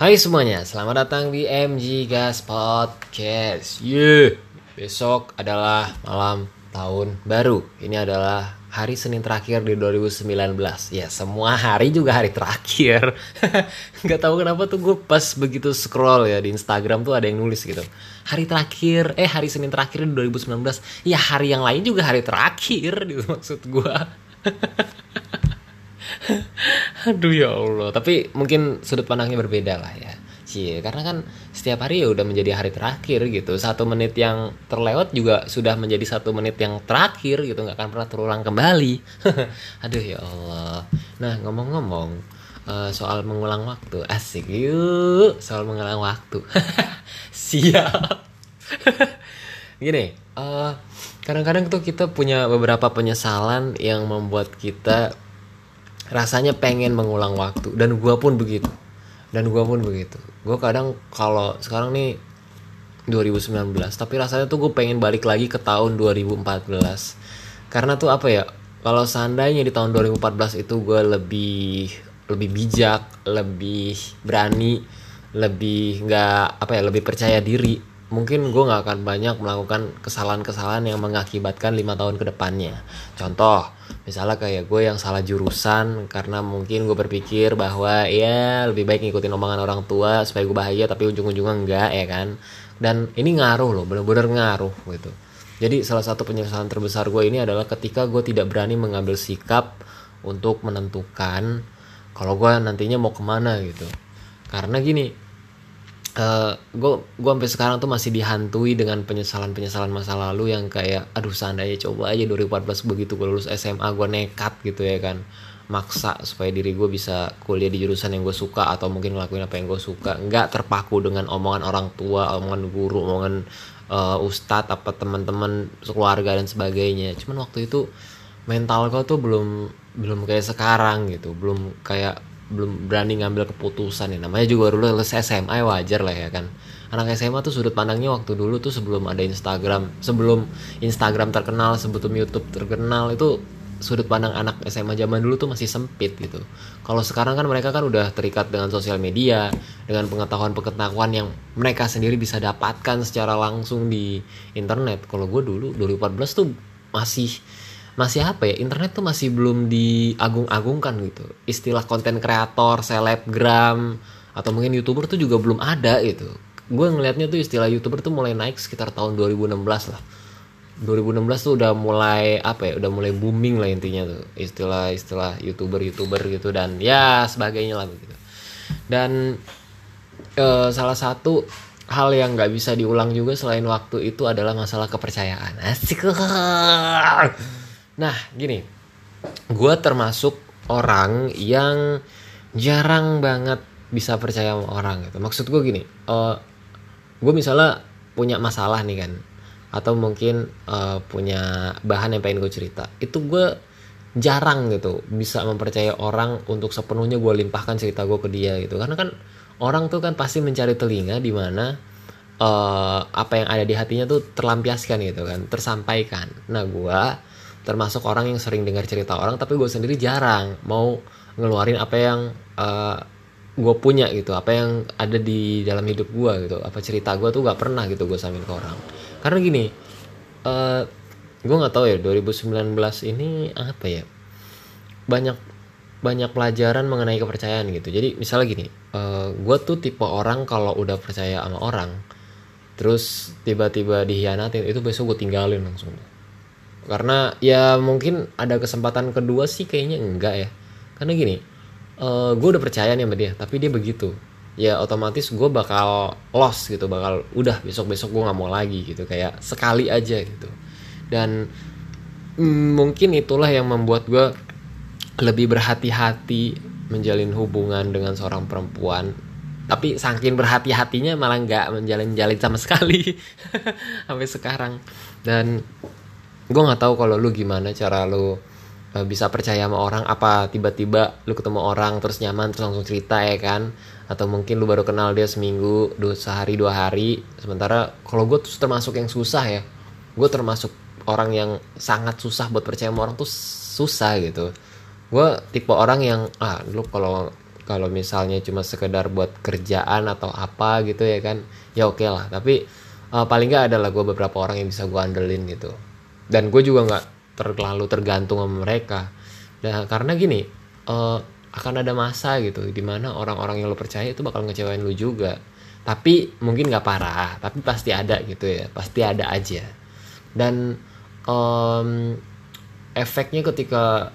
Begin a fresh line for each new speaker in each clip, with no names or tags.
Hai semuanya, selamat datang di MG Gas Podcast. Yeah. Besok adalah malam tahun baru. Ini adalah hari Senin terakhir di 2019. Ya, semua hari juga hari terakhir. Gak tahu kenapa tuh gue pas begitu scroll ya di Instagram tuh ada yang nulis gitu. Hari terakhir, eh hari Senin terakhir di 2019. Ya hari yang lain juga hari terakhir gitu maksud gue. Aduh ya Allah, tapi mungkin sudut pandangnya berbeda lah ya. Cie, karena kan setiap hari ya udah menjadi hari terakhir gitu. Satu menit yang terlewat juga sudah menjadi satu menit yang terakhir gitu, nggak akan pernah terulang kembali. Aduh ya Allah. Nah ngomong-ngomong uh, soal mengulang waktu, asik yuk soal mengulang waktu. Siap. Gini, uh, kadang-kadang tuh kita punya beberapa penyesalan yang membuat kita rasanya pengen mengulang waktu. Dan gue pun begitu. Dan gue pun begitu. Gue kadang kalau sekarang nih 2019 tapi rasanya tuh gue pengen balik lagi ke tahun 2014 karena tuh apa ya kalau seandainya di tahun 2014 itu gue lebih lebih bijak lebih berani lebih nggak apa ya lebih percaya diri mungkin gue nggak akan banyak melakukan kesalahan-kesalahan yang mengakibatkan lima tahun ke depannya. Contoh, misalnya kayak gue yang salah jurusan karena mungkin gue berpikir bahwa ya lebih baik ngikutin omongan orang tua supaya gue bahagia tapi ujung-ujungnya enggak ya kan. Dan ini ngaruh loh, bener-bener ngaruh gitu. Jadi salah satu penyesalan terbesar gue ini adalah ketika gue tidak berani mengambil sikap untuk menentukan kalau gue nantinya mau ke mana gitu. Karena gini, uh, gue sampai sekarang tuh masih dihantui dengan penyesalan penyesalan masa lalu yang kayak aduh seandainya coba aja 2014 begitu gue lulus SMA gue nekat gitu ya kan. Maksa supaya diri gue bisa kuliah di jurusan yang gue suka atau mungkin ngelakuin apa yang gue suka. Nggak terpaku dengan omongan orang tua omongan guru omongan uh, ustadz apa teman-teman keluarga dan sebagainya. Cuman waktu itu mental gue tuh belum belum kayak sekarang gitu. Belum kayak belum berani ngambil keputusan ya. Namanya juga dulu lulus SMA wajar lah ya kan. Anak SMA tuh sudut pandangnya waktu dulu tuh sebelum ada Instagram sebelum Instagram terkenal sebelum YouTube terkenal itu sudut pandang anak SMA zaman dulu tuh masih sempit gitu. Kalau sekarang kan mereka kan udah terikat dengan sosial media dengan pengetahuan-pengetahuan yang mereka sendiri bisa dapatkan secara langsung di internet. Kalau gue dulu 2014 tuh masih masih apa ya? Internet tuh masih belum diagung-agungkan gitu. Istilah konten kreator selebgram atau mungkin youtuber tuh juga belum ada gitu. Gue ngelihatnya tuh istilah youtuber tuh mulai naik sekitar tahun 2016 lah. 2016 tuh udah mulai apa ya? Udah mulai booming lah intinya tuh. Istilah istilah youtuber youtuber gitu dan ya sebagainya lah begitu dan e, salah satu hal yang nggak bisa diulang juga selain waktu itu adalah masalah kepercayaan. Asik Nah, gini, gue termasuk orang yang jarang banget bisa percaya sama orang gitu. Maksud gue gini, uh, gue misalnya punya masalah nih kan, atau mungkin uh, punya bahan yang pengen gue cerita, itu gue jarang gitu bisa mempercayai orang untuk sepenuhnya gue limpahkan cerita gue ke dia gitu. Karena kan orang tuh kan pasti mencari telinga di mana uh, apa yang ada di hatinya tuh terlampiaskan gitu kan tersampaikan. Nah gue termasuk orang yang sering dengar cerita orang tapi gue sendiri jarang mau ngeluarin apa yang uh, gue punya gitu apa yang ada di dalam hidup gue gitu apa cerita gue tuh gak pernah gitu gue sambil ke orang. Karena gini uh, gue nggak tahu ya 2019 ini apa ya banyak banyak pelajaran mengenai kepercayaan gitu. Jadi misalnya gini uh, eh, gue tuh tipe orang kalau udah percaya sama orang terus tiba-tiba dihianatin itu besok gue tinggalin langsung karena ya mungkin ada kesempatan kedua sih kayaknya enggak ya. Karena gini uh, gue udah percaya nih sama dia tapi dia begitu. Ya otomatis gue bakal lost gitu bakal udah besok besok gue nggak mau lagi gitu kayak sekali aja gitu. Dan mm, mungkin itulah yang membuat gue lebih berhati-hati menjalin hubungan dengan seorang perempuan. Tapi saking berhati-hatinya malah nggak menjalin-jalin sama sekali sampai sekarang. Dan gue nggak tahu kalau lu gimana cara lu uh, bisa percaya sama orang apa tiba-tiba lu ketemu orang terus nyaman terus langsung cerita ya kan? Atau mungkin lu baru kenal dia seminggu dua sehari dua hari. Sementara kalau gue tuh termasuk yang susah ya. Gue termasuk orang yang sangat susah buat percaya sama orang tuh susah gitu. Gue tipe orang yang ah lu kalau kalau misalnya cuma sekedar buat kerjaan atau apa gitu ya kan? Ya oke okay lah tapi uh, paling nggak ada lah gue beberapa orang yang bisa gue andelin gitu dan gue juga nggak terlalu tergantung sama mereka. Dan karena gini uh, akan ada masa gitu di mana orang-orang yang lo percaya itu bakal ngecewain lu juga. Tapi mungkin nggak parah tapi pasti ada gitu ya pasti ada aja. Dan um, efeknya ketika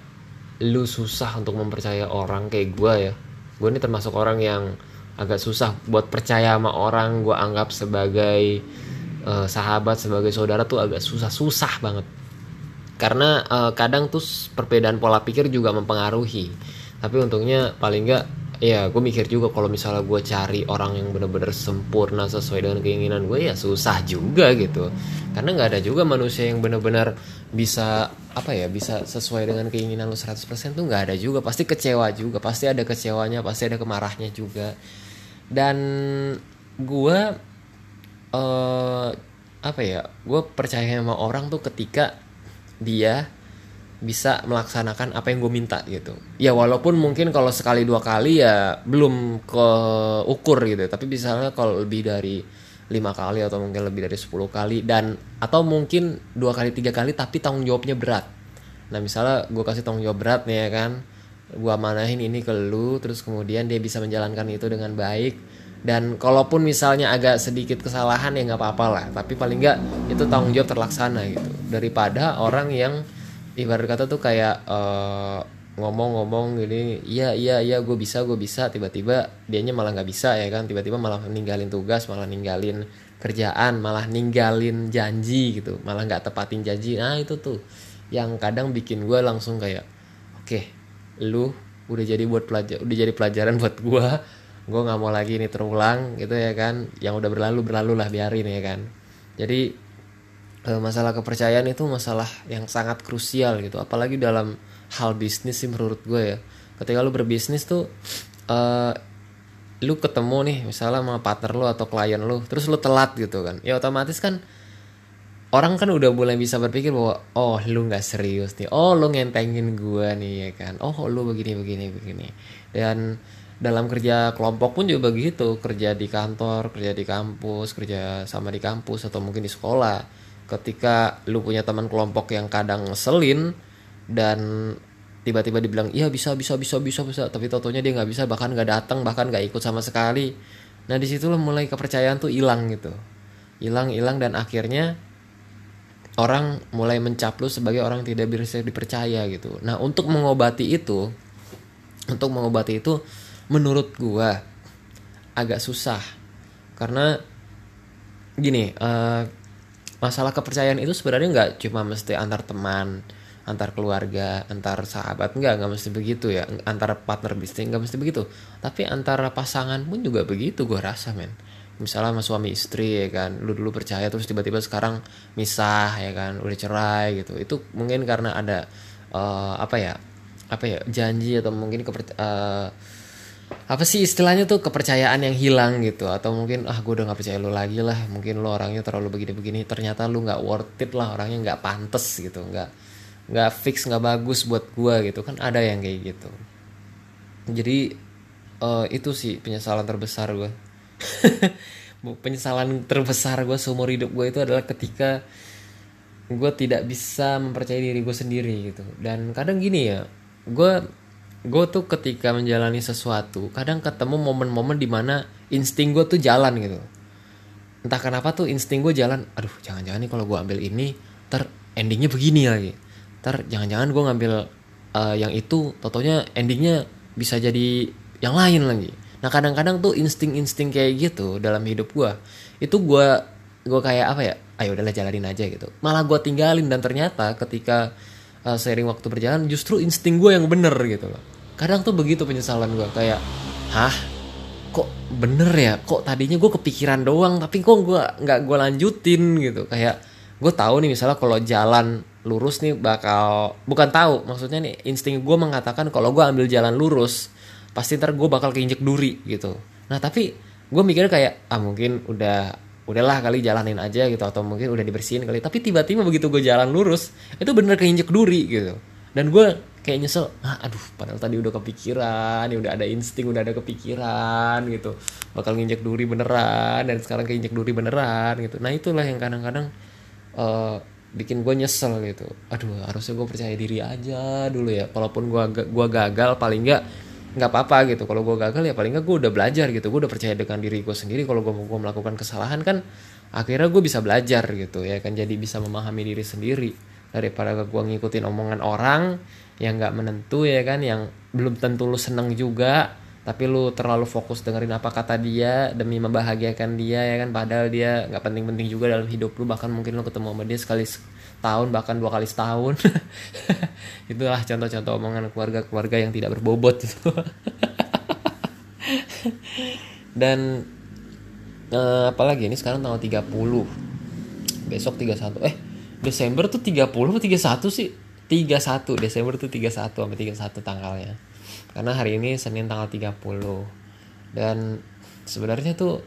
lu susah untuk mempercaya orang kayak gue ya gue ini termasuk orang yang agak susah buat percaya sama orang gue anggap sebagai uh, sahabat sebagai saudara tuh agak susah-susah banget. Karena uh, kadang tuh perbedaan pola pikir juga mempengaruhi. Tapi untungnya paling nggak ya gue mikir juga kalau misalnya gue cari orang yang bener-bener sempurna sesuai dengan keinginan gue ya susah juga gitu. Karena nggak ada juga manusia yang bener-bener bisa apa ya bisa sesuai dengan keinginan lo 100% tuh nggak ada juga. Pasti kecewa juga pasti ada kecewanya pasti ada kemarahnya juga. Dan gue uh, apa ya gue percaya sama orang tuh ketika dia bisa melaksanakan apa yang gue minta gitu. Ya walaupun mungkin kalau sekali dua kali ya belum ke ukur gitu. Tapi misalnya kalau lebih dari lima kali atau mungkin lebih dari 10 kali dan atau mungkin dua kali tiga kali tapi tanggung jawabnya berat. Nah misalnya gue kasih tanggung jawab berat nih ya kan. Gue manahin ini ke lu terus kemudian dia bisa menjalankan itu dengan baik dan kalaupun misalnya agak sedikit kesalahan ya nggak apa-apa lah. Tapi paling nggak itu tanggung jawab terlaksana gitu. Daripada orang yang ibarat kata tuh kayak eh, ngomong-ngomong gini iya iya iya gue bisa gue bisa. Tiba-tiba dianya malah nggak bisa ya kan? Tiba-tiba malah ninggalin tugas malah ninggalin kerjaan malah ninggalin janji gitu. Malah nggak tepatin janji. Nah itu tuh yang kadang bikin gue langsung kayak oke okay, lu udah jadi buat pelajar udah jadi pelajaran buat gue gue nggak mau lagi ini terulang gitu ya kan. Yang udah berlalu berlalu lah biarin ya kan. Jadi Eh, masalah kepercayaan itu masalah yang sangat krusial gitu. Apalagi dalam hal bisnis sih menurut gue ya. Ketika lu berbisnis tuh uh, lu ketemu nih misalnya sama partner lu atau klien lu terus lu telat gitu kan. Ya otomatis kan orang kan udah mulai bisa berpikir bahwa oh lu nggak serius nih. Oh lu ngentengin gue nih ya kan. Oh lu begini begini begini. Dan dalam kerja kelompok pun juga begitu. Kerja di kantor kerja di kampus kerja sama di kampus atau mungkin di sekolah. Ketika lu punya teman kelompok yang kadang ngeselin dan tiba-tiba dibilang iya bisa bisa bisa bisa bisa tapi totonya dia nggak bisa bahkan nggak datang bahkan nggak ikut sama sekali. Nah di situlah mulai kepercayaan tuh hilang gitu. Hilang hilang dan akhirnya orang mulai mencap lu sebagai orang yang tidak bisa dipercaya gitu. Nah untuk mengobati itu untuk mengobati itu menurut gua agak susah. Karena gini uh, masalah kepercayaan itu sebenarnya nggak cuma mesti antar teman antar keluarga antar sahabat nggak nggak mesti begitu ya. Antar partner bisnis nggak mesti begitu. Tapi antara pasangan pun juga begitu gue rasa men. Misalnya sama suami istri ya kan. Lu dulu percaya terus tiba-tiba sekarang misah ya kan. Udah cerai gitu. Itu mungkin karena ada uh, apa ya apa ya janji atau mungkin kepercayaan uh, apa sih istilahnya tuh? Kepercayaan yang hilang gitu. Atau mungkin ah gue udah nggak percaya lo lagi lah. Mungkin lo orangnya terlalu begini-begini. Ternyata lo nggak worth it lah. Orangnya nggak pantas gitu. Nggak nggak fix nggak bagus buat gue gitu. Kan ada yang kayak gitu. Jadi uh, itu sih penyesalan terbesar gue penyesalan terbesar gue seumur hidup gue itu adalah ketika gue tidak bisa mempercayai diri gue sendiri gitu. Dan kadang gini ya gue gue tuh ketika menjalani sesuatu kadang ketemu momen-momen di mana insting gue tuh jalan gitu. Entah kenapa tuh insting gue jalan aduh jangan-jangan nih kalau gue ambil ini ter endingnya begini lagi. Ter jangan-jangan gue ngambil uh, yang itu totonya endingnya bisa jadi yang lain lagi. Nah kadang-kadang tuh insting-insting kayak gitu dalam hidup gue itu gue gue kayak apa ya ayo udahlah jalanin aja gitu. Malah gue tinggalin dan ternyata ketika uh, seiring waktu berjalan justru insting gue yang bener gitu loh kadang tuh begitu penyesalan gue kayak hah? Kok bener ya? Kok tadinya gue kepikiran doang tapi kok gue nggak gue lanjutin? Gitu. Kayak gue tahu nih misalnya kalau jalan lurus nih bakal bukan tahu maksudnya nih insting gue mengatakan kalau gue ambil jalan lurus pasti ntar gue bakal keinjek duri gitu. Nah tapi gue mikirnya kayak ah mungkin udah udahlah kali jalanin aja gitu atau mungkin udah dibersihin kali. Tapi tiba-tiba begitu gue jalan lurus itu bener keinjek duri gitu. Dan gue kayak nyesel ah, aduh padahal tadi udah kepikiran ya udah ada insting udah ada kepikiran gitu. Bakal nginjek duri beneran dan sekarang keinjek duri beneran gitu. Nah itulah yang kadang-kadang uh, bikin gue nyesel gitu. Aduh harusnya gue percaya diri aja dulu ya walaupun gue gua gagal paling nggak nggak apa-apa gitu. Kalau gue gagal ya paling nggak gue udah belajar gitu. Gue udah percaya dengan diri gue sendiri kalau gue mau melakukan kesalahan kan akhirnya gue bisa belajar gitu ya kan. Jadi bisa memahami diri sendiri daripada gue ngikutin omongan orang yang nggak menentu ya kan? Yang belum tentu lu seneng juga tapi lu terlalu fokus dengerin apa kata dia demi membahagiakan dia ya kan? Padahal dia nggak penting-penting juga dalam hidup lu bahkan mungkin lu ketemu sama dia sekali tahun bahkan dua kali setahun. Itulah contoh-contoh omongan keluarga-keluarga yang tidak berbobot. Itu dan eh, apalagi ini sekarang tanggal 30 besok 31 eh Desember tuh 30 atau 31 sih 31 Desember tuh 31 sampai 31 tanggalnya. Karena hari ini Senin tanggal 30 dan sebenarnya tuh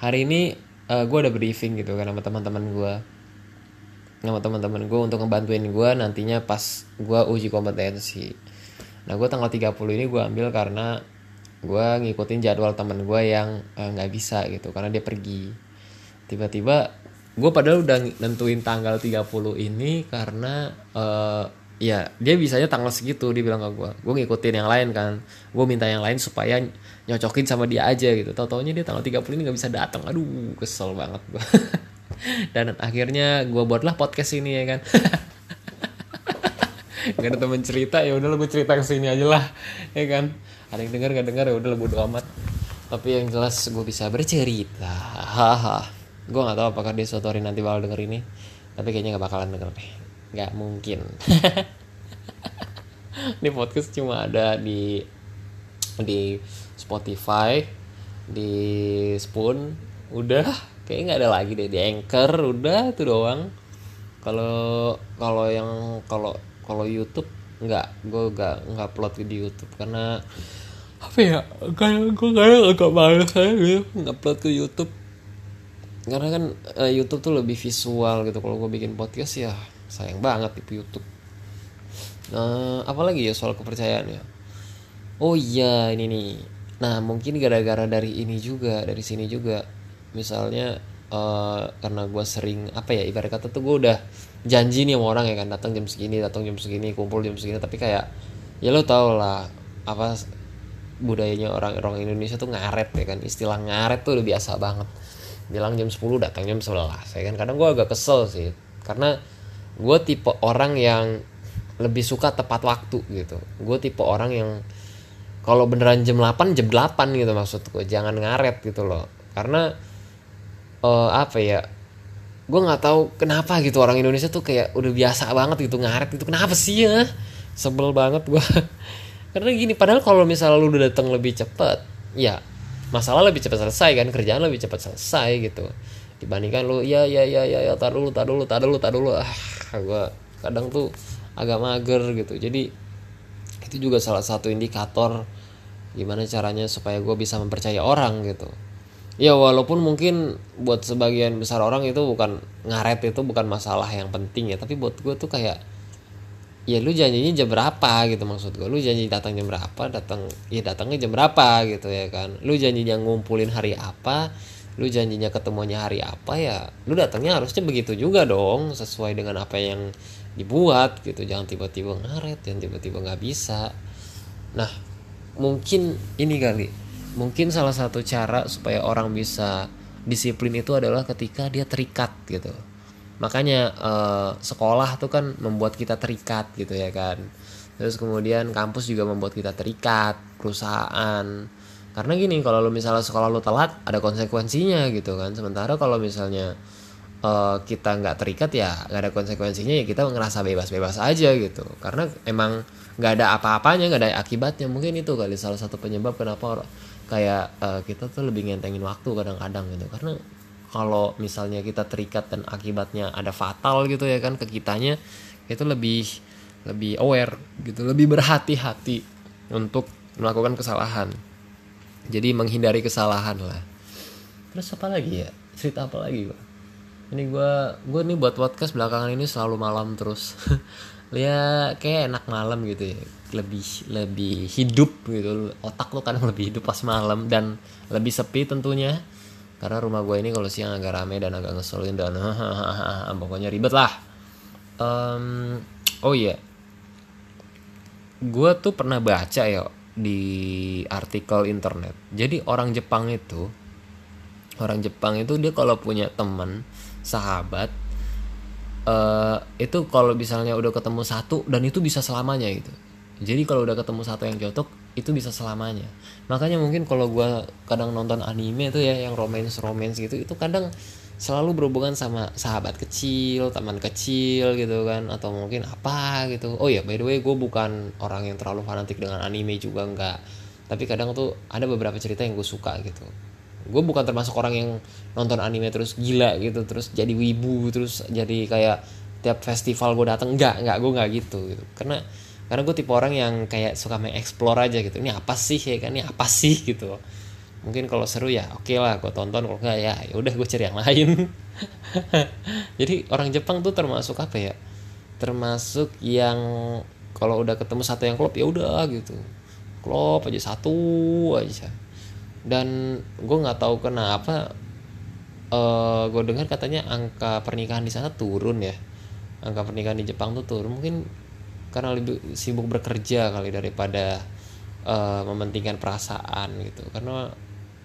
hari ini uh, eh, gue ada briefing gitu kan sama teman-teman gue sama teman-teman gue untuk ngebantuin gue nantinya pas gue uji kompetensi. Nah gue tanggal 30 ini gue ambil karena gue ngikutin jadwal teman gue yang eh, nggak uh, bisa gitu karena dia pergi. Tiba-tiba gue padahal udah nentuin tanggal 30 ini karena uh, ya dia bisanya tanggal segitu dia bilang ke gue gue ngikutin yang lain kan. Gue minta yang lain supaya nyocokin sama dia aja gitu. Tau taunya dia tanggal 30 ini nggak bisa datang aduh kesel banget gue dan akhirnya gue buatlah podcast ini ya kan. Gak ada temen cerita ya udah gue cerita ke sini aja lah ya kan. Ada yang dengar gak dengar ya udah bodo amat. Tapi yang jelas gue bisa bercerita. haha gue nggak tahu apakah dia suatu hari nanti bakal denger ini tapi kayaknya nggak bakalan denger deh. Nggak mungkin. Ini podcast cuma ada di di Spotify di Spoon udah. Kayaknya nggak ada lagi deh di Anchor udah itu doang. Kalau kalau yang kalau kalau YouTube nggak gue nggak nggak upload di YouTube karena apa ya kayak gue kayak agak males aja gitu upload ke YouTube karena kan uh, YouTube tuh lebih visual gitu. Kalau gue bikin podcast ya sayang banget itu YouTube. Nah apalagi ya soal kepercayaan ya? Oh iya ini nih. Nah mungkin gara-gara dari ini juga dari sini juga. Misalnya uh, karena gue sering apa ya ibarat kata tuh gue udah janji nih sama orang ya kan datang jam segini datang jam segini kumpul jam segini. Tapi kayak ya lo tau lah apa budayanya orang orang Indonesia tuh ngaret ya kan. Istilah ngaret tuh udah biasa banget bilang jam 10 datang jam 11 ya kan? Kadang gue agak kesel sih. Karena gue tipe orang yang lebih suka tepat waktu gitu. Gue tipe orang yang kalau beneran jam 8 jam 8 gitu maksud gue jangan ngaret gitu loh. Karena uh, apa ya gue nggak tahu kenapa gitu orang Indonesia tuh kayak udah biasa banget gitu ngaret gitu. Kenapa sih ya? Sebel banget gue karena gini padahal kalau misalnya lu udah datang lebih cepet ya masalah lebih cepat selesai kan kerjaan lebih cepat selesai gitu. Dibandingkan lu ya ya ya ya ya tar dulu tar dulu tar dulu tar dulu. Ah gue kadang tuh agak mager gitu. Jadi itu juga salah satu indikator gimana caranya supaya gue bisa mempercaya orang gitu. Ya walaupun mungkin buat sebagian besar orang itu bukan ngaret itu bukan masalah yang penting ya. Tapi buat gue tuh kayak ya lu janjinya jam berapa gitu maksud gue lu janji datang jam berapa datang ya datangnya jam berapa gitu ya kan. Lu janjinya ngumpulin hari apa lu janjinya ketemunya hari apa ya lu datangnya harusnya begitu juga dong sesuai dengan apa yang dibuat gitu. Jangan tiba-tiba ngaret jangan tiba-tiba nggak bisa. Nah mungkin ini kali. Mungkin salah satu cara supaya orang bisa disiplin itu adalah ketika dia terikat gitu makanya eh, sekolah tuh kan membuat kita terikat gitu ya kan. Terus kemudian kampus juga membuat kita terikat perusahaan. Karena gini kalau lo misalnya sekolah lo telat ada konsekuensinya gitu kan. Sementara kalau misalnya uh, kita nggak terikat ya nggak ada konsekuensinya ya kita ngerasa bebas-bebas aja gitu. Karena emang nggak ada apa-apanya nggak ada akibatnya. Mungkin itu kali salah satu penyebab kenapa kayak uh, kita tuh lebih ngentengin waktu kadang-kadang gitu. Karena kalau misalnya kita terikat dan akibatnya ada fatal gitu ya kan ke kitanya itu lebih lebih aware gitu lebih berhati-hati untuk melakukan kesalahan. Jadi menghindari kesalahan lah. Terus apa lagi ya? Cerita apa lagi gue ini gue gue nih buat podcast belakangan ini selalu malam terus. Ya kayak enak malam gitu ya. Lebih lebih hidup gitu. Otak lo kadang lebih hidup pas malam dan lebih sepi tentunya karena rumah gue ini kalau siang agak rame dan agak ngeselin dan pokoknya ribet lah. Um, oh iya. Gue tuh pernah baca ya di artikel internet. Jadi orang Jepang itu orang Jepang itu dia kalau punya teman sahabat uh, itu kalau misalnya udah ketemu satu dan itu bisa selamanya gitu. Jadi kalau udah ketemu satu yang cocok itu bisa selamanya. Makanya mungkin kalau gue kadang nonton anime tuh ya yang romance romance gitu itu kadang selalu berhubungan sama sahabat kecil teman kecil gitu kan atau mungkin apa gitu. Oh ya by the way gue bukan orang yang terlalu fanatik dengan anime juga enggak. Tapi kadang tuh ada beberapa cerita yang gue suka gitu. Gue bukan termasuk orang yang nonton anime terus gila gitu terus jadi wibu terus jadi kayak tiap festival gue dateng enggak enggak gue enggak gitu gitu. Karena karena gue tipe orang yang kayak suka mengeksplor aja gitu. Ini apa sih ya kan? Ini apa sih? gitu. Mungkin kalau seru ya oke okay lah gue tonton. Kalau enggak ya ya udah gue cari yang lain. Jadi orang Jepang tuh termasuk apa ya? Termasuk yang kalau udah ketemu satu yang klop ya udah gitu. Klop aja satu aja. Dan gue nggak tahu kenapa uh, eh, gue dengar katanya angka pernikahan di sana turun ya. Angka pernikahan di Jepang tuh turun. Mungkin karena lebih sibuk bekerja kali daripada uh, mementingkan perasaan gitu. Karena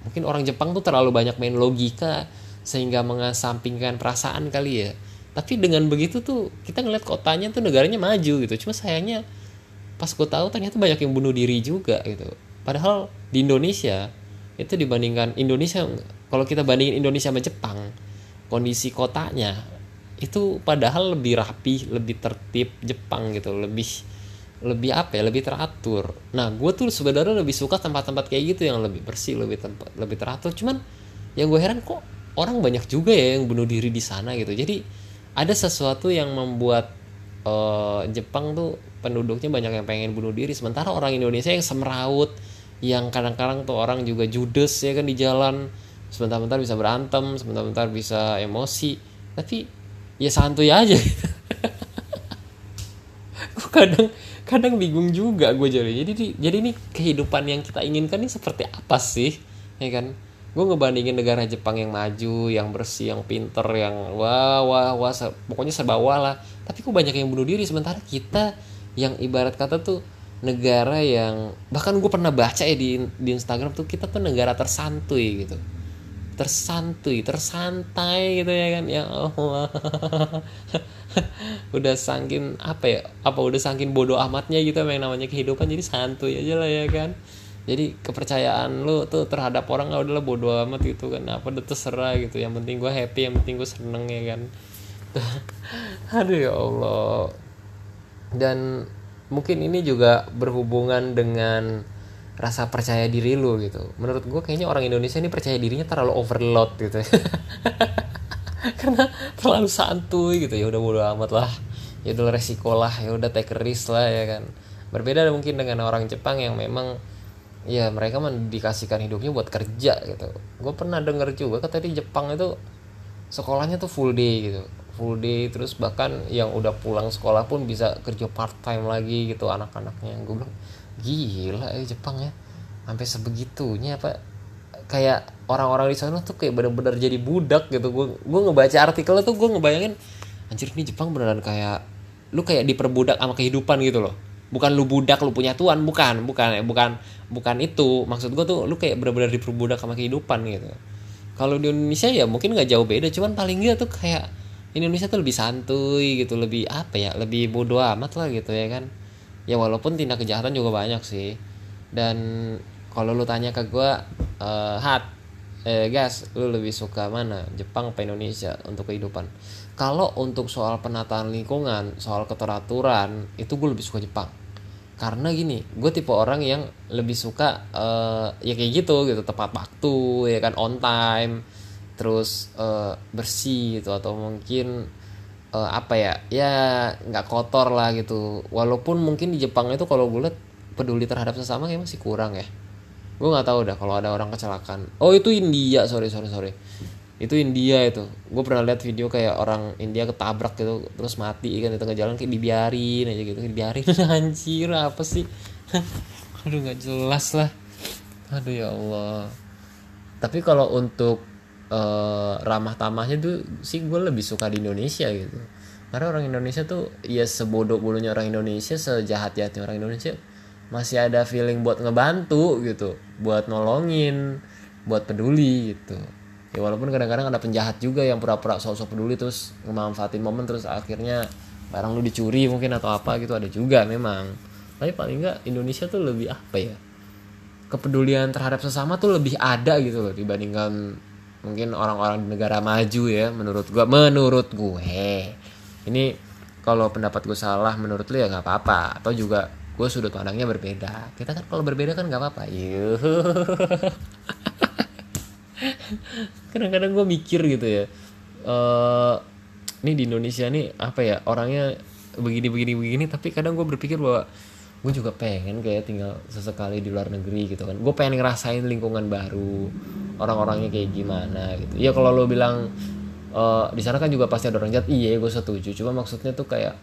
mungkin orang Jepang tuh terlalu banyak main logika sehingga mengesampingkan perasaan kali ya. Tapi dengan begitu tuh kita ngeliat kotanya tuh negaranya maju gitu. Cuma sayangnya pas gue tahu ternyata banyak yang bunuh diri juga gitu. Padahal di Indonesia itu dibandingkan Indonesia kalau kita bandingin Indonesia sama Jepang kondisi kotanya itu padahal lebih rapi lebih tertib Jepang gitu lebih lebih apa ya lebih teratur. Nah gue tuh sebenarnya lebih suka tempat-tempat kayak gitu yang lebih bersih lebih tempat lebih teratur. Cuman yang gue heran kok orang banyak juga ya yang bunuh diri di sana gitu. Jadi ada sesuatu yang membuat uh, Jepang tuh penduduknya banyak yang pengen bunuh diri. Sementara orang Indonesia yang semeraut yang kadang-kadang tuh orang juga judes ya kan di jalan. Sebentar-bentar bisa berantem sebentar-bentar bisa emosi. Tapi ya santuy aja. Kadang kadang bingung juga gue jadi. Jadi jadi ini kehidupan yang kita inginkan ini seperti apa sih? Ya kan? Gue ngebandingin negara Jepang yang maju yang bersih yang pinter yang wah wah wah pokoknya serba wah lah. Tapi kok banyak yang bunuh diri. Sementara kita yang ibarat kata tuh negara yang bahkan gue pernah baca ya di di Instagram tuh kita tuh negara tersantuy gitu tersantuy tersantai gitu ya kan? Ya Allah. Udah sangkin apa ya? Apa udah sangkin bodoh amatnya gitu yang namanya kehidupan? Jadi santuy aja lah ya kan? Jadi kepercayaan lu tuh terhadap orang nggak udahlah bodoh amat gitu kan? Apa udah terserah gitu. Yang penting gue happy yang penting gue seneng ya kan? Aduh ya Allah. Dan mungkin ini juga berhubungan dengan rasa percaya diri lu gitu. Menurut gue kayaknya orang Indonesia ini percaya dirinya terlalu overload gitu. Karena terlalu santuy gitu. Ya udah bodo amat lah. Ya udah resiko lah. Ya udah take risk lah ya kan. Berbeda mungkin dengan orang Jepang yang memang ya mereka mendikasikan hidupnya buat kerja gitu. Gue pernah denger juga kata di Jepang itu sekolahnya tuh full day gitu. Full day terus bahkan yang udah pulang sekolah pun bisa kerja part time lagi gitu anak-anaknya. Gue bilang gila ya Jepang ya. Sampai sebegitunya apa kayak orang-orang di sana tuh kayak bener-bener jadi budak gitu. Gue gue ngebaca artikelnya tuh gue ngebayangin anjir ini Jepang beneran kayak lu kayak diperbudak sama kehidupan gitu loh. Bukan lu budak lu punya tuan. Bukan bukan bukan bukan itu. Maksud gue tuh lu kayak bener-bener diperbudak sama kehidupan gitu. Kalau di Indonesia ya mungkin nggak jauh beda cuman paling enggak tuh kayak Indonesia tuh lebih santuy gitu lebih apa ya lebih bodoh amat lah gitu ya kan ya walaupun tindak kejahatan juga banyak sih. Dan kalau lu tanya ke gue uh, hat eh gas lu lebih suka mana? Jepang apa Indonesia untuk kehidupan? Kalau untuk soal penataan lingkungan soal keteraturan itu gue lebih suka Jepang. Karena gini gue tipe orang yang lebih suka uh, ya kayak gitu gitu. Tepat waktu ya kan on time terus uh, bersih gitu. Atau mungkin uh, apa ya ya nggak kotor lah gitu. Walaupun mungkin di Jepang itu kalau gue lihat peduli terhadap sesama kayak masih kurang ya. Gue nggak tahu dah kalau ada orang kecelakaan. Oh itu India. Sorry sorry sorry. Itu India itu. Gue pernah lihat video kayak orang India ketabrak gitu terus mati kan di tengah jalan kayak dibiarin aja gitu. Dibiarin. Anjir apa sih? Aduh nggak jelas lah. Aduh ya Allah. Tapi kalau untuk uh, ramah tamahnya tuh sih gue lebih suka di Indonesia gitu. Karena orang Indonesia tuh ya sebodoh bodohnya orang Indonesia sejahat jahatnya orang Indonesia masih ada feeling buat ngebantu gitu buat nolongin buat peduli gitu. Ya walaupun kadang-kadang ada penjahat juga yang pura-pura sok-sok peduli terus memanfaatin momen terus akhirnya barang lu dicuri mungkin atau apa gitu ada juga memang. Tapi paling enggak Indonesia tuh lebih apa ya kepedulian terhadap sesama tuh lebih ada gitu loh dibandingkan mungkin orang-orang di negara maju ya menurut gua menurut gue. Ini kalau pendapat gue salah menurut lu ya nggak apa-apa. Atau juga gue sudut pandangnya berbeda. Kita kan kalau berbeda kan nggak apa-apa. Kadang-kadang gue mikir gitu ya. Uh, ini di Indonesia nih apa ya orangnya begini begini begini tapi kadang gue berpikir bahwa gue juga pengen kayak tinggal sesekali di luar negeri gitu kan. Gue pengen ngerasain lingkungan baru orang-orangnya kayak gimana gitu. Ya kalau lo bilang uh, di sana kan juga pasti ada orang jahat. Iya gue setuju. Cuma maksudnya tuh kayak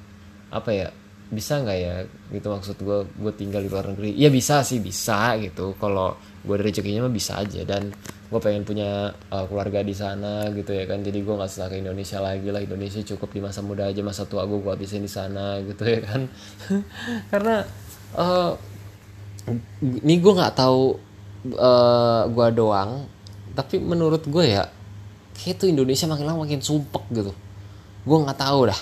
apa ya bisa nggak ya? Gitu maksud gue gue tinggal di luar negeri. Ya bisa sih bisa gitu. Kalau gue dari rezekinya mah bisa aja. Dan gue pengen punya uh, keluarga di sana gitu ya kan. Jadi gue nggak usah ke Indonesia lagi lah. Indonesia cukup di masa muda aja. Masa tua gue gue habisin di sana gitu ya kan. Karena uh, ini gue nggak tahu uh, gue doang tapi menurut gue ya kayak tuh Indonesia makin lama makin sumpek gitu. Gue nggak tahu dah.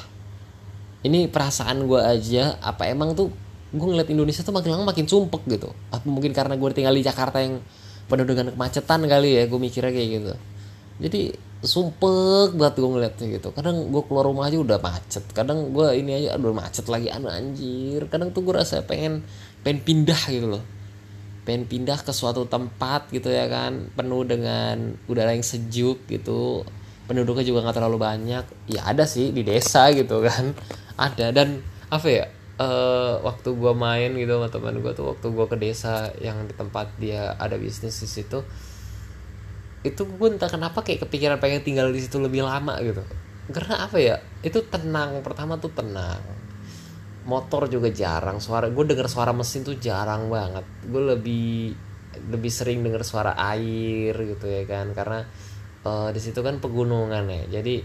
Ini perasaan gue aja apa emang tuh gue ngeliat Indonesia tuh makin lama makin sumpek gitu? Apa mungkin karena gue tinggal di Jakarta yang penuh dengan kemacetan kali ya gue mikirnya kayak gitu. Jadi sumpek banget gue ngeliatnya gitu. Kadang gue keluar rumah aja udah macet. Kadang gue ini aja aduh macet lagi anu anjir. Kadang tuh gue rasa pengen pengen pindah gitu loh. Pengen pindah ke suatu tempat gitu ya kan penuh dengan udara yang sejuk gitu. Penduduknya juga nggak terlalu banyak. Ya ada sih di desa gitu kan. Ada. Dan apa ya uh, waktu gue main gitu sama teman gue tuh waktu gue ke desa yang di tempat dia ada bisnis di situ itu gue entah kenapa kayak kepikiran pengen tinggal di situ lebih lama gitu. Karena apa ya? Itu tenang. Pertama tuh tenang. Motor juga jarang. Suara gue denger suara mesin tuh jarang banget. Gue lebih lebih sering denger suara air gitu ya kan. Karena uh, di situ kan pegunungan ya. Jadi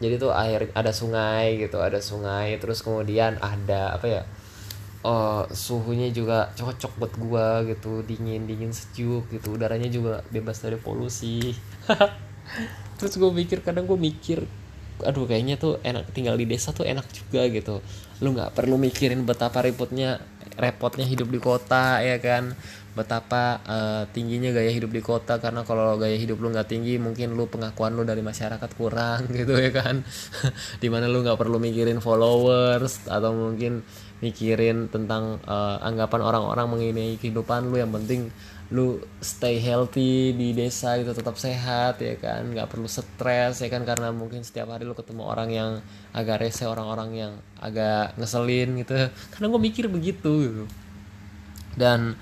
jadi tuh air ada sungai gitu ada sungai. Terus kemudian ada apa ya uh, suhunya juga cocok buat gua gitu dingin dingin sejuk gitu. Udaranya juga bebas dari polusi. Terus gue mikir kadang gue mikir aduh kayaknya tuh enak tinggal di desa tuh enak juga gitu. Lu nggak perlu mikirin betapa repotnya repotnya hidup di kota ya kan? Betapa uh, tingginya gaya hidup di kota karena kalau gaya hidup lu nggak tinggi mungkin lu pengakuan lu dari masyarakat kurang gitu ya kan? Di mana lu nggak perlu mikirin followers atau mungkin mikirin tentang uh, anggapan orang-orang mengenai kehidupan lu. Yang penting lu stay healthy di desa itu tetap sehat ya kan? Nggak perlu stres ya kan? Karena mungkin setiap hari lu ketemu orang yang agak rese orang-orang yang agak ngeselin gitu. Karena gue mikir begitu gitu. Dan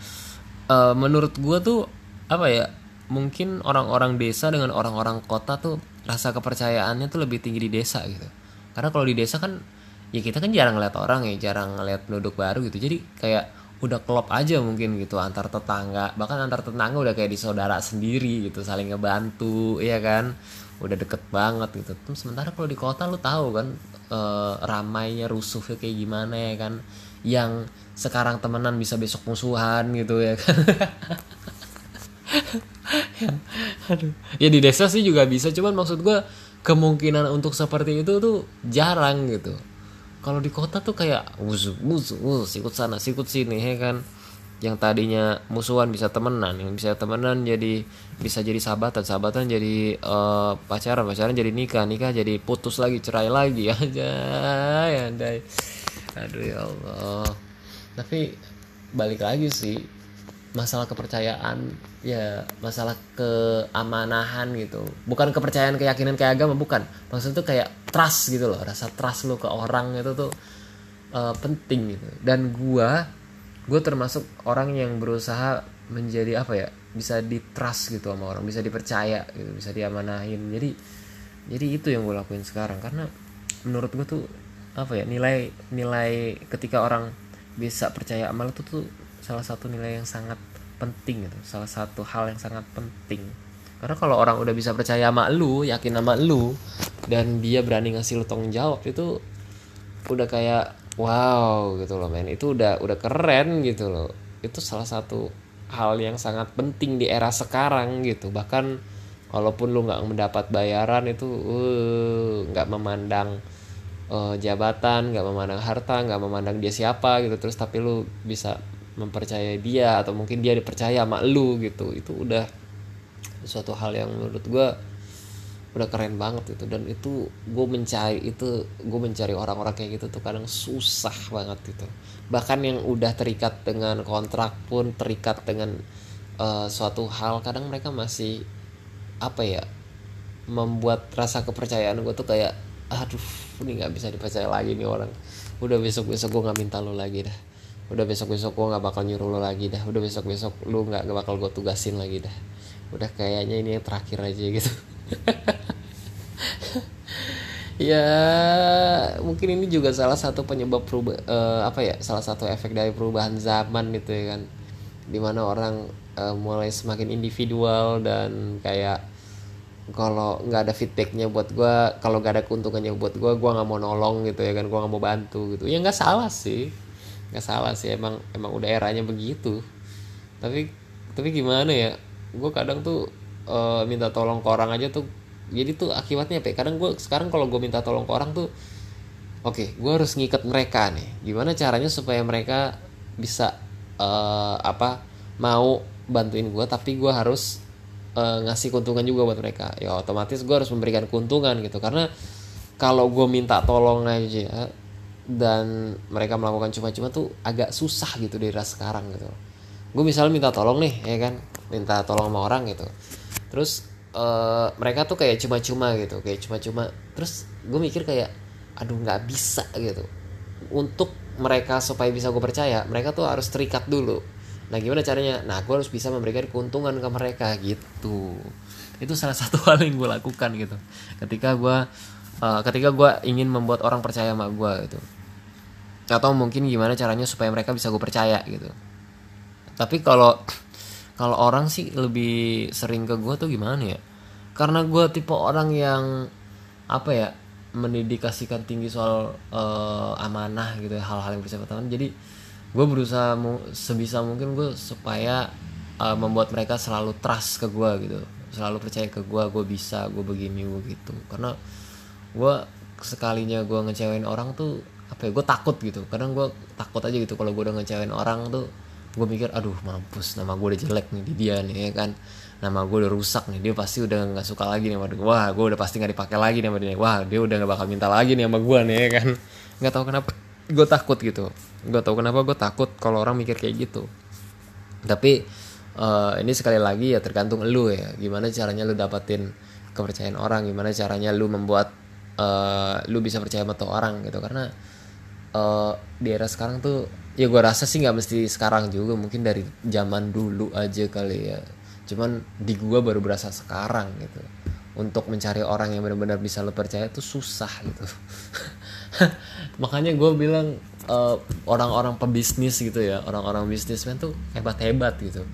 uh, menurut gue tuh apa ya mungkin orang-orang desa dengan orang-orang kota tuh rasa kepercayaannya tuh lebih tinggi di desa gitu. Karena kalau di desa kan ya kita kan jarang ngeliat orang ya jarang ngeliat penduduk baru gitu. Jadi kayak udah klop aja mungkin gitu antar tetangga. Bahkan antar tetangga udah kayak di saudara sendiri gitu saling ngebantu ya kan? Udah deket banget gitu. Tuh sementara kalau di kota lu tahu kan e, ramainya rusuhnya kayak gimana ya kan? Yang sekarang temenan bisa besok musuhan gitu ya kan? Ya, aduh. Ya di desa sih juga bisa. Cuman maksud gue kemungkinan untuk seperti itu tuh jarang gitu kalau di kota tuh kayak musuh musuh musuh sikut sana sikut sini ya kan? Yang tadinya musuhan bisa temenan yang bisa temenan jadi bisa jadi sahabatan sahabatan jadi uh, pacaran pacaran jadi nikah nikah jadi putus lagi cerai lagi aja ya aduh ya Allah. Tapi balik lagi sih masalah kepercayaan ya masalah keamanahan gitu. Bukan kepercayaan keyakinan kayak agama bukan. Maksudnya tuh kayak trust gitu loh rasa trust lo ke orang itu tuh uh, penting gitu. Dan gua gue termasuk orang yang berusaha menjadi apa ya bisa di trust gitu sama orang bisa dipercaya gitu bisa diamanahin. Jadi jadi itu yang gue lakuin sekarang. Karena menurut gue tuh apa ya nilai nilai ketika orang bisa percaya amal itu tuh salah satu nilai yang sangat penting gitu salah satu hal yang sangat penting. Karena kalau orang udah bisa percaya sama lu yakin sama lu dan dia berani ngasih lu tanggung jawab itu udah kayak wow gitu loh men. Itu udah udah keren gitu loh. Itu salah satu hal yang sangat penting di era sekarang gitu. Bahkan walaupun lu nggak mendapat bayaran itu uh, nggak memandang uh, jabatan nggak memandang harta nggak memandang dia siapa gitu. Terus tapi lu bisa mempercayai dia atau mungkin dia dipercaya sama lu gitu. Itu udah suatu hal yang menurut gue udah keren banget itu dan itu gue mencari itu gue mencari orang-orang kayak gitu tuh kadang susah banget gitu. Bahkan yang udah terikat dengan kontrak pun terikat dengan uh, suatu hal kadang mereka masih apa ya membuat rasa kepercayaan gue tuh kayak aduh ini nggak bisa dipercaya lagi nih orang. Udah besok besok gue nggak minta lo lagi dah udah besok besok gue nggak bakal nyuruh lo lagi dah. Udah besok besok lu nggak bakal gue tugasin lagi dah. Udah kayaknya ini yang terakhir aja gitu. Ya mungkin ini juga salah satu penyebab perubah uh, apa ya salah satu efek dari perubahan zaman gitu ya kan. Di mana orang uh, mulai semakin individual dan kayak kalau nggak ada feedbacknya buat gue kalau nggak ada keuntungannya buat gue gue nggak mau nolong gitu ya kan gue nggak mau bantu gitu. Ya nggak salah sih nggak salah sih emang emang udah eranya begitu. Tapi tapi gimana ya gue kadang tuh uh, minta tolong ke orang aja tuh jadi tuh akibatnya apa ya? kadang gue sekarang kalau gue minta tolong ke orang tuh oke okay, gue harus ngikat mereka nih. Gimana caranya supaya mereka bisa uh, apa mau bantuin gue tapi gue harus uh, ngasih keuntungan juga buat mereka. Ya otomatis gue harus memberikan keuntungan gitu. Karena kalau gue minta tolong aja dan mereka melakukan cuma-cuma tuh agak susah gitu dari sekarang gitu gue misalnya minta tolong nih ya kan minta tolong sama orang gitu terus uh, mereka tuh kayak cuma-cuma gitu kayak cuma-cuma terus gue mikir kayak aduh nggak bisa gitu untuk mereka supaya bisa gue percaya mereka tuh harus terikat dulu Nah gimana caranya? Nah gue harus bisa memberikan keuntungan ke mereka gitu. Itu salah satu hal yang gue lakukan gitu. Ketika gue uh, ketika gue ingin membuat orang percaya sama gue gitu. Atau mungkin gimana caranya supaya mereka bisa gue percaya gitu. Tapi kalau kalau orang sih lebih sering ke gue tuh gimana ya? Karena gue tipe orang yang apa ya mendedikasikan tinggi soal uh, amanah gitu ya hal-hal yang bersifat jadi gue berusaha mu, sebisa mungkin gue supaya uh, membuat mereka selalu trust ke gue gitu selalu percaya ke gue gue bisa gue begini gue gitu karena gue sekalinya gue ngecewain orang tuh apa ya gue takut gitu. Kadang gue takut aja gitu kalau gue udah ngecewain orang tuh gue mikir aduh mampus nama gue udah jelek nih di dia nih ya kan. Nama gue udah rusak nih dia pasti udah nggak suka lagi nih sama gue wah gue udah pasti nggak dipakai lagi nih sama dia wah dia udah nggak bakal minta lagi nih sama gue nih ya kan. Nggak tahu kenapa gue takut gitu. Gue tau kenapa gue takut kalau orang mikir kayak gitu. Tapi uh, ini sekali lagi ya tergantung lu ya. Gimana caranya lu dapatin kepercayaan orang? Gimana caranya lu membuat uh, lu bisa percaya sama orang gitu. Karena uh, di era sekarang tuh ya gue rasa sih nggak mesti sekarang juga mungkin dari zaman dulu aja kali ya. Cuman di gue baru berasa sekarang gitu. Untuk mencari orang yang benar-benar bisa lo percaya tuh susah gitu. Makanya gue bilang eh, orang-orang pebisnis gitu ya orang-orang bisnismen tuh hebat-hebat gitu.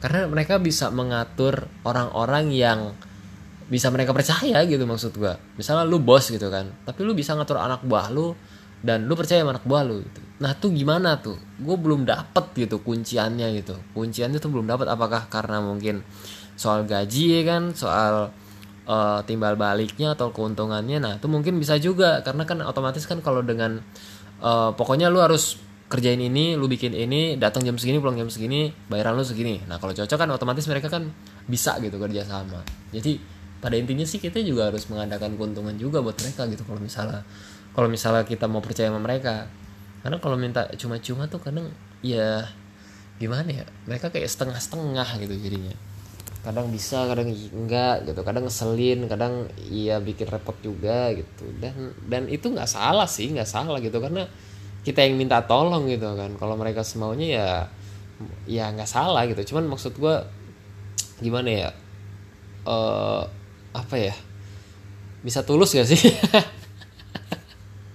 Karena mereka bisa mengatur orang-orang yang bisa mereka percaya gitu maksud gue misalnya lu bos gitu kan tapi lu bisa ngatur anak buah lu dan lu percaya sama anak buah lu gitu. Nah tuh gimana tuh? Gue belum dapet gitu kunciannya gitu. Kunciannya tuh belum dapet. Apakah karena mungkin soal gaji ya kan? Soal uh, timbal baliknya atau keuntungannya? Nah itu mungkin bisa juga. Karena kan otomatis kan kalau dengan uh, pokoknya lu harus kerjain ini lu bikin ini datang jam segini pulang jam segini bayaran lu segini. Nah kalau cocok kan otomatis mereka kan bisa gitu kerja sama. Jadi pada intinya sih kita juga harus mengadakan keuntungan juga buat mereka gitu kalau misalnya kalau misalnya kita mau percaya sama mereka karena kalau minta cuma-cuma tuh kadang ya gimana ya mereka kayak setengah-setengah gitu jadinya. Kadang bisa kadang enggak gitu kadang ngeselin kadang iya bikin repot juga gitu. Dan dan itu nggak salah sih nggak salah gitu karena kita yang minta tolong gitu kan. Kalau mereka semaunya ya ya nggak salah gitu. Cuman maksud gue gimana ya uh, apa ya bisa tulus gak sih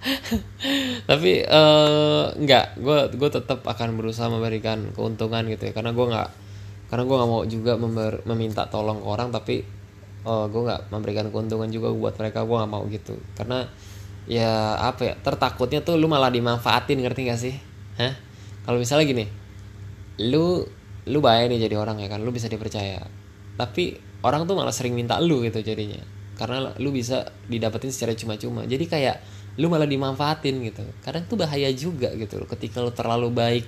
tapi uh, nggak. Gue gue tetap akan berusaha memberikan keuntungan gitu ya. Karena gue nggak karena gue nggak mau juga member, meminta tolong ke orang tapi uh, gue nggak memberikan keuntungan juga buat mereka. Gue nggak mau gitu. Karena ya apa ya tertakutnya tuh lu malah dimanfaatin ngerti gak sih? Hah? Kalau misalnya gini lu lu bayar nih jadi orang ya kan lu bisa dipercaya. Tapi orang tuh malah sering minta lu gitu jadinya. Karena lu bisa didapetin secara cuma-cuma. Jadi kayak lu malah dimanfaatin gitu. Kadang tuh bahaya juga gitu ketika lu terlalu baik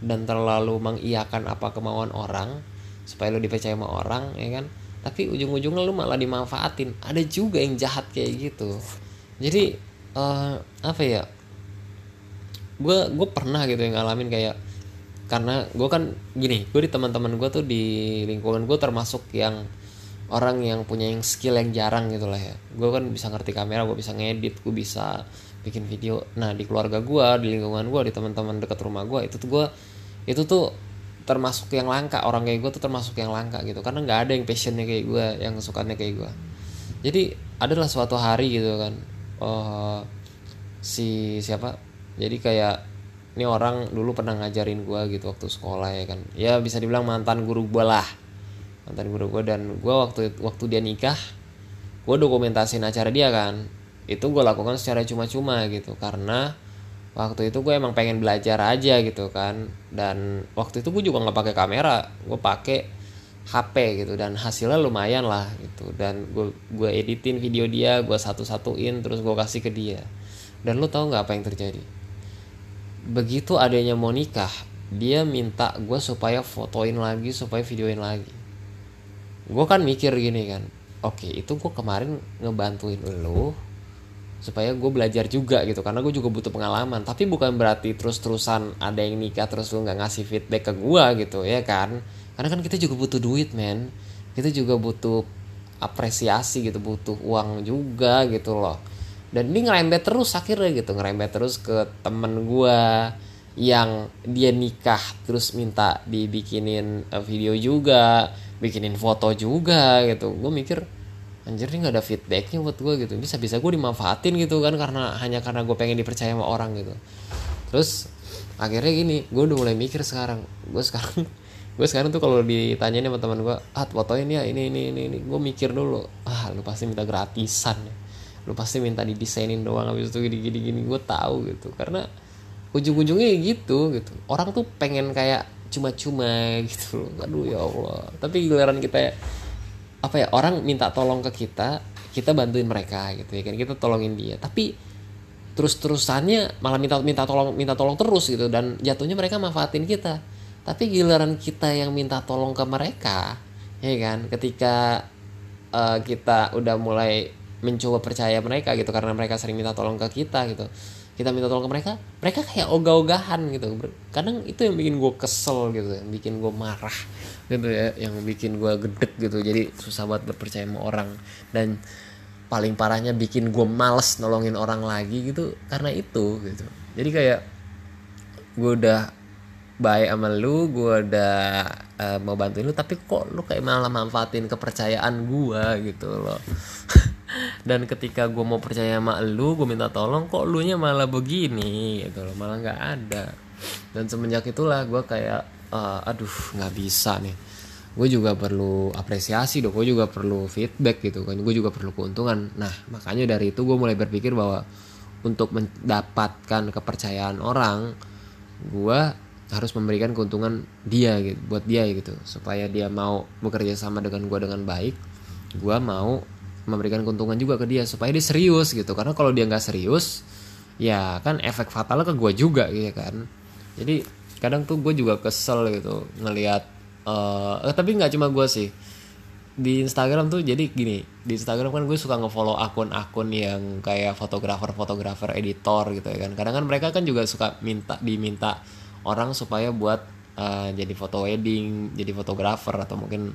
dan terlalu mengiyakan apa kemauan orang supaya lu dipercaya sama orang ya kan? Tapi ujung-ujungnya lu malah dimanfaatin. Ada juga yang jahat kayak gitu. Jadi uh, apa ya? Gue gue pernah gitu yang ngalamin kayak karena gue kan gini gue di teman-teman gue tuh di lingkungan gue termasuk yang orang yang punya yang skill yang jarang gitu lah ya. Gue kan bisa ngerti kamera gue bisa ngedit gue bisa bikin video. Nah di keluarga gue di lingkungan gue di teman-teman dekat rumah gue itu tuh gue itu tuh termasuk yang langka. Orang kayak gue tuh termasuk yang langka gitu. Karena nggak ada yang passionnya kayak gue yang sukanya kayak gue jadi adalah suatu hari gitu kan uh, si siapa? Jadi kayak ini orang dulu pernah ngajarin gue gitu waktu sekolah ya kan. Ya bisa dibilang mantan guru gue lah mantan guru gue dan gue waktu waktu dia nikah gue dokumentasin acara dia kan. Itu gue lakukan secara cuma-cuma gitu. Karena waktu itu gue emang pengen belajar aja gitu kan. Dan waktu itu gue juga nggak pakai kamera gue pakai HP gitu. Dan hasilnya lumayan lah gitu. Dan gue gue editin video dia gue satu-satuin terus gue kasih ke dia. Dan lo tau nggak apa yang terjadi? Begitu adanya mau nikah dia minta gue supaya fotoin lagi supaya videoin lagi gue kan mikir gini kan oke itu gue kemarin ngebantuin lo supaya gue belajar juga gitu karena gue juga butuh pengalaman. Tapi bukan berarti terus terusan ada yang nikah terus lo nggak ngasih feedback ke gue gitu ya kan? Karena kan kita juga butuh duit men. Kita juga butuh apresiasi gitu butuh uang juga gitu loh. Dan ini ngerembet terus akhirnya gitu ngerembet terus ke temen gue yang dia nikah terus minta dibikinin eh, video juga bikinin foto juga gitu. Gue mikir anjir ini gak ada feedbacknya buat gue gitu. Bisa bisa gue dimanfaatin gitu kan karena hanya karena gue pengen dipercaya sama orang gitu. Terus akhirnya gini gue udah mulai mikir sekarang. Gue sekarang gue sekarang tuh kalau ditanyain sama teman gue ah fotoin ya ini ini ini ini. Gue mikir dulu ah lu pasti minta gratisan ya. Lu pasti minta didesainin doang habis itu gini gini gini. Gue tahu gitu karena ujung-ujungnya gitu gitu. Orang tuh pengen kayak cuma-cuma gitu. Aduh ya Allah. Tapi giliran kita apa ya orang minta tolong ke kita kita bantuin mereka gitu ya kan kita tolongin dia. Tapi terus-terusannya malah minta minta tolong minta tolong terus gitu dan jatuhnya mereka manfaatin kita. Tapi giliran kita yang minta tolong ke mereka ya kan ketika uh, kita udah mulai mencoba percaya mereka gitu karena mereka sering minta tolong ke kita gitu kita minta tolong ke mereka mereka kayak ogah-ogahan gitu. Kadang itu yang bikin gue kesel gitu yang bikin gue marah gitu ya yang bikin gue gedek gitu. Jadi susah banget berpercaya sama orang. Dan paling parahnya bikin gue males nolongin orang lagi gitu karena itu gitu. Jadi kayak gue udah baik sama lu gue udah uh, mau bantuin lu tapi kok lu kayak malah manfaatin kepercayaan gue gitu loh dan ketika gue mau percaya sama lu gue minta tolong kok lu nya malah begini? Gitu loh malah nggak ada. Dan semenjak itulah gue kayak uh, aduh nggak bisa nih. Gue juga perlu apresiasi dong gue juga perlu feedback gitu kan gue juga perlu keuntungan. Nah makanya dari itu gue mulai berpikir bahwa untuk mendapatkan kepercayaan orang gue harus memberikan keuntungan dia gitu buat dia gitu. Supaya dia mau bekerja sama dengan gue dengan baik gue mau memberikan keuntungan juga ke dia supaya dia serius gitu. Karena kalau dia nggak serius ya kan efek fatalnya ke gue juga gitu kan. Jadi kadang tuh gue juga kesel gitu ngelihat uh, tapi nggak cuma gue sih. Di Instagram tuh jadi gini di Instagram kan gue suka ngefollow akun-akun yang kayak fotografer-fotografer editor gitu ya kan. Kadang kan mereka kan juga suka minta diminta orang supaya buat uh, jadi foto wedding jadi fotografer atau mungkin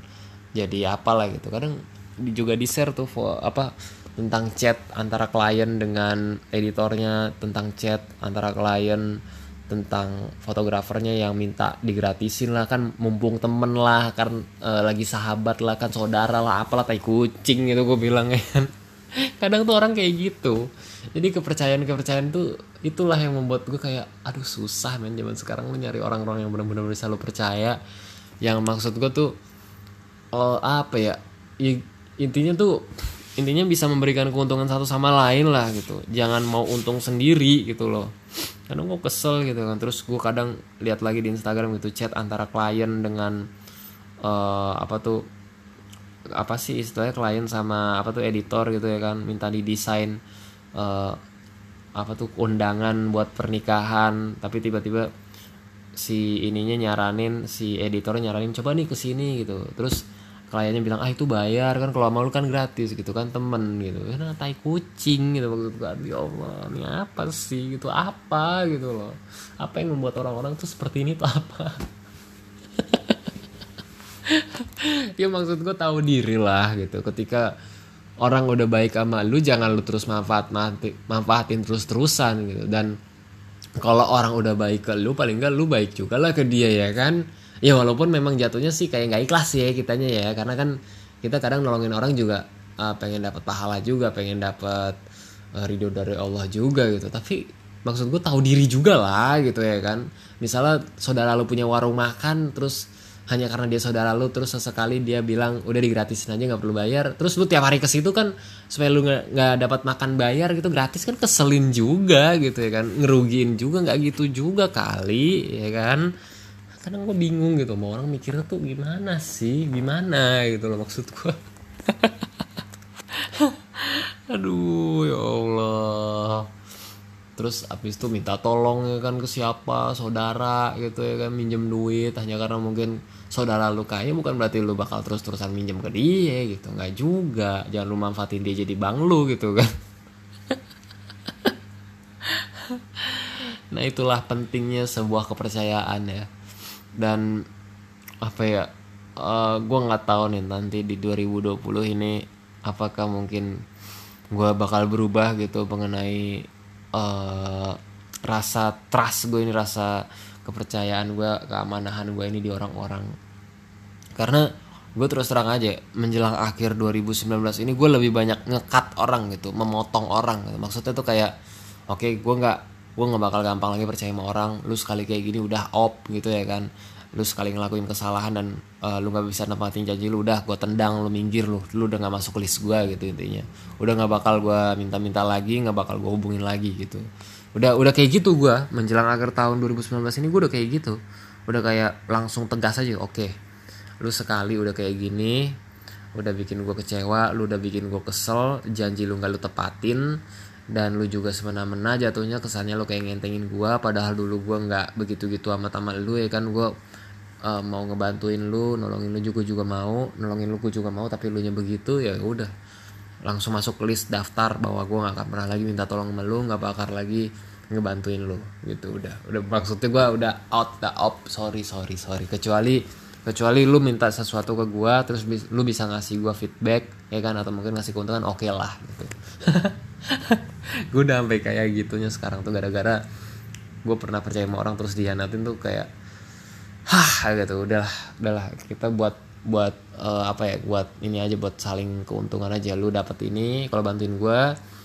jadi apalah gitu. Kadang juga di share tuh apa tentang chat antara klien dengan editornya tentang chat antara klien tentang fotografernya yang minta digratisin lah kan mumpung temen lah kan e, lagi sahabat lah kan saudara lah apalah tai kucing gitu gue bilang kan. Kadang tuh orang kayak gitu. Jadi kepercayaan kepercayaan tuh itulah yang membuat gue kayak aduh susah men zaman sekarang lu nyari orang-orang yang benar-benar bisa lu percaya. Yang maksud gue tuh oh, apa ya intinya tuh intinya bisa memberikan keuntungan satu sama lain lah gitu. Jangan mau untung sendiri gitu loh. Kadang gue kesel gitu kan. Terus gue kadang lihat lagi di Instagram gitu chat antara klien dengan uh, apa tuh apa sih istilahnya klien sama apa tuh editor gitu ya kan. Minta didesain uh, apa tuh undangan buat pernikahan. Tapi tiba-tiba si ininya nyaranin si editor nyaranin coba nih ke sini gitu. Terus kliennya bilang ah itu bayar kan kalau mau lu kan gratis gitu kan temen gitu. Karena tai kucing gitu maksud gue ya Allah ini apa sih? Gitu apa? gitu loh. Apa yang membuat orang-orang tuh seperti ini tuh apa? Ya maksud gue tahu diri lah gitu. Ketika orang udah baik sama lu jangan lu terus manfaat manfaatin terus terusan gitu. Dan kalau orang udah baik ke lu paling enggak lu baik juga lah ke dia ya kan ya walaupun memang jatuhnya sih kayak nggak ikhlas ya kitanya ya. Karena kan kita kadang nolongin orang juga uh, pengen dapat pahala juga pengen dapat uh, ridho dari Allah juga gitu. Tapi maksud gue tahu diri juga lah gitu ya kan. Misalnya saudara lu punya warung makan terus hanya karena dia saudara lu terus sesekali dia bilang udah digratisin aja nggak perlu bayar. Terus lu tiap hari ke situ kan supaya lu nggak dapat makan bayar gitu gratis kan keselin juga gitu ya kan. Ngerugiin juga nggak gitu juga kali ya kan kadang gue bingung gitu mau orang mikirnya tuh gimana sih? Gimana gitu loh maksud gue aduh ya Allah. Terus abis itu minta tolong ya kan ke siapa? Saudara gitu ya kan minjem duit. Hanya karena mungkin saudara lu kaya bukan berarti lu bakal terus terusan minjem ke dia gitu. Nggak juga. Jangan lu manfaatin dia jadi bang lu gitu kan. Nah itulah pentingnya sebuah kepercayaan ya dan apa ya uh, eh, gue nggak tahu nih nanti di 2020 ini apakah mungkin gue bakal berubah gitu mengenai uh, rasa trust gue ini rasa kepercayaan gue keamanahan gue ini di orang-orang karena gue terus terang aja menjelang akhir 2019 ini gue lebih banyak ngekat orang gitu memotong orang gitu. maksudnya tuh kayak oke okay, gue nggak gue nggak bakal gampang lagi percaya sama orang lu sekali kayak gini udah op gitu ya kan. Lu sekali ngelakuin kesalahan dan uh, lu nggak bisa nempatin janji lu udah gue tendang lu minggir lu lu udah nggak masuk list gue gitu intinya. Udah nggak bakal gue minta-minta lagi nggak bakal gue hubungin lagi gitu. Udah udah kayak gitu gue menjelang akhir tahun 2019 ini gue udah kayak gitu. Udah kayak langsung tegas aja oke okay, lu sekali udah kayak gini udah bikin gue kecewa lu udah bikin gue kesel janji lu nggak lu tepatin dan lu juga semena-mena jatuhnya kesannya lu kayak ngentengin gua padahal dulu gua nggak begitu-gitu amat sama lu ya kan? Gua uh, mau ngebantuin lu nolongin lu juga juga mau. Nolongin lu gua juga mau tapi lu nya begitu ya udah. Langsung masuk list daftar bahwa gua nggak akan pernah lagi minta tolong sama lu nggak bakal lagi ngebantuin lu gitu udah. Udah maksudnya gua udah out the op. Sorry sorry sorry. Kecuali kecuali lu minta sesuatu ke gua terus lu bisa ngasih gua feedback ya kan? Atau mungkin ngasih keuntungan oke okay lah gitu gue udah sampai kayak gitunya sekarang tuh gara-gara gue pernah percaya sama orang terus dihianatin tuh kayak hah gitu. Udahlah udahlah kita buat buat uh, apa ya buat ini aja buat saling keuntungan aja. Lu dapet ini kalau bantuin gue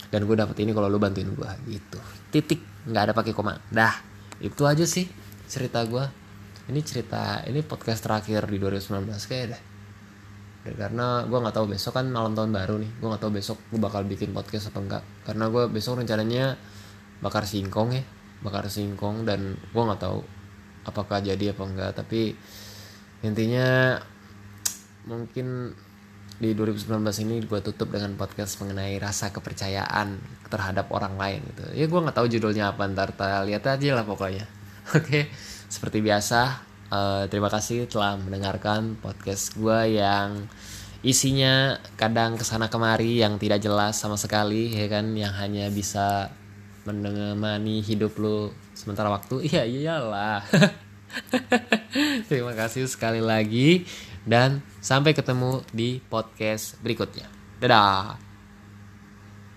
dan gue dapet ini kalau lu bantuin gue gitu. Titik. Nggak ada pakai koma. Dah. Itu aja sih cerita gue ini cerita ini podcast terakhir di 2019 kayak dah karena gue nggak tahu besok kan malam tahun baru nih. Gue nggak tahu besok gue bakal bikin podcast apa enggak karena gue besok rencananya bakar singkong ya. Bakar singkong dan gue nggak tahu apakah jadi apa enggak tapi intinya mungkin di 2019 ini gue tutup dengan podcast mengenai rasa kepercayaan terhadap orang lain gitu. Ya gue nggak tahu judulnya apa ntar lihat aja lah pokoknya. Oke seperti biasa Uh, terima kasih telah mendengarkan podcast gue yang isinya kadang ke sana kemari yang tidak jelas sama sekali ya kan? Yang hanya bisa menemani hidup lo sementara waktu. Iya iyalah. Terima kasih sekali lagi dan sampai ketemu di podcast berikutnya. Dadah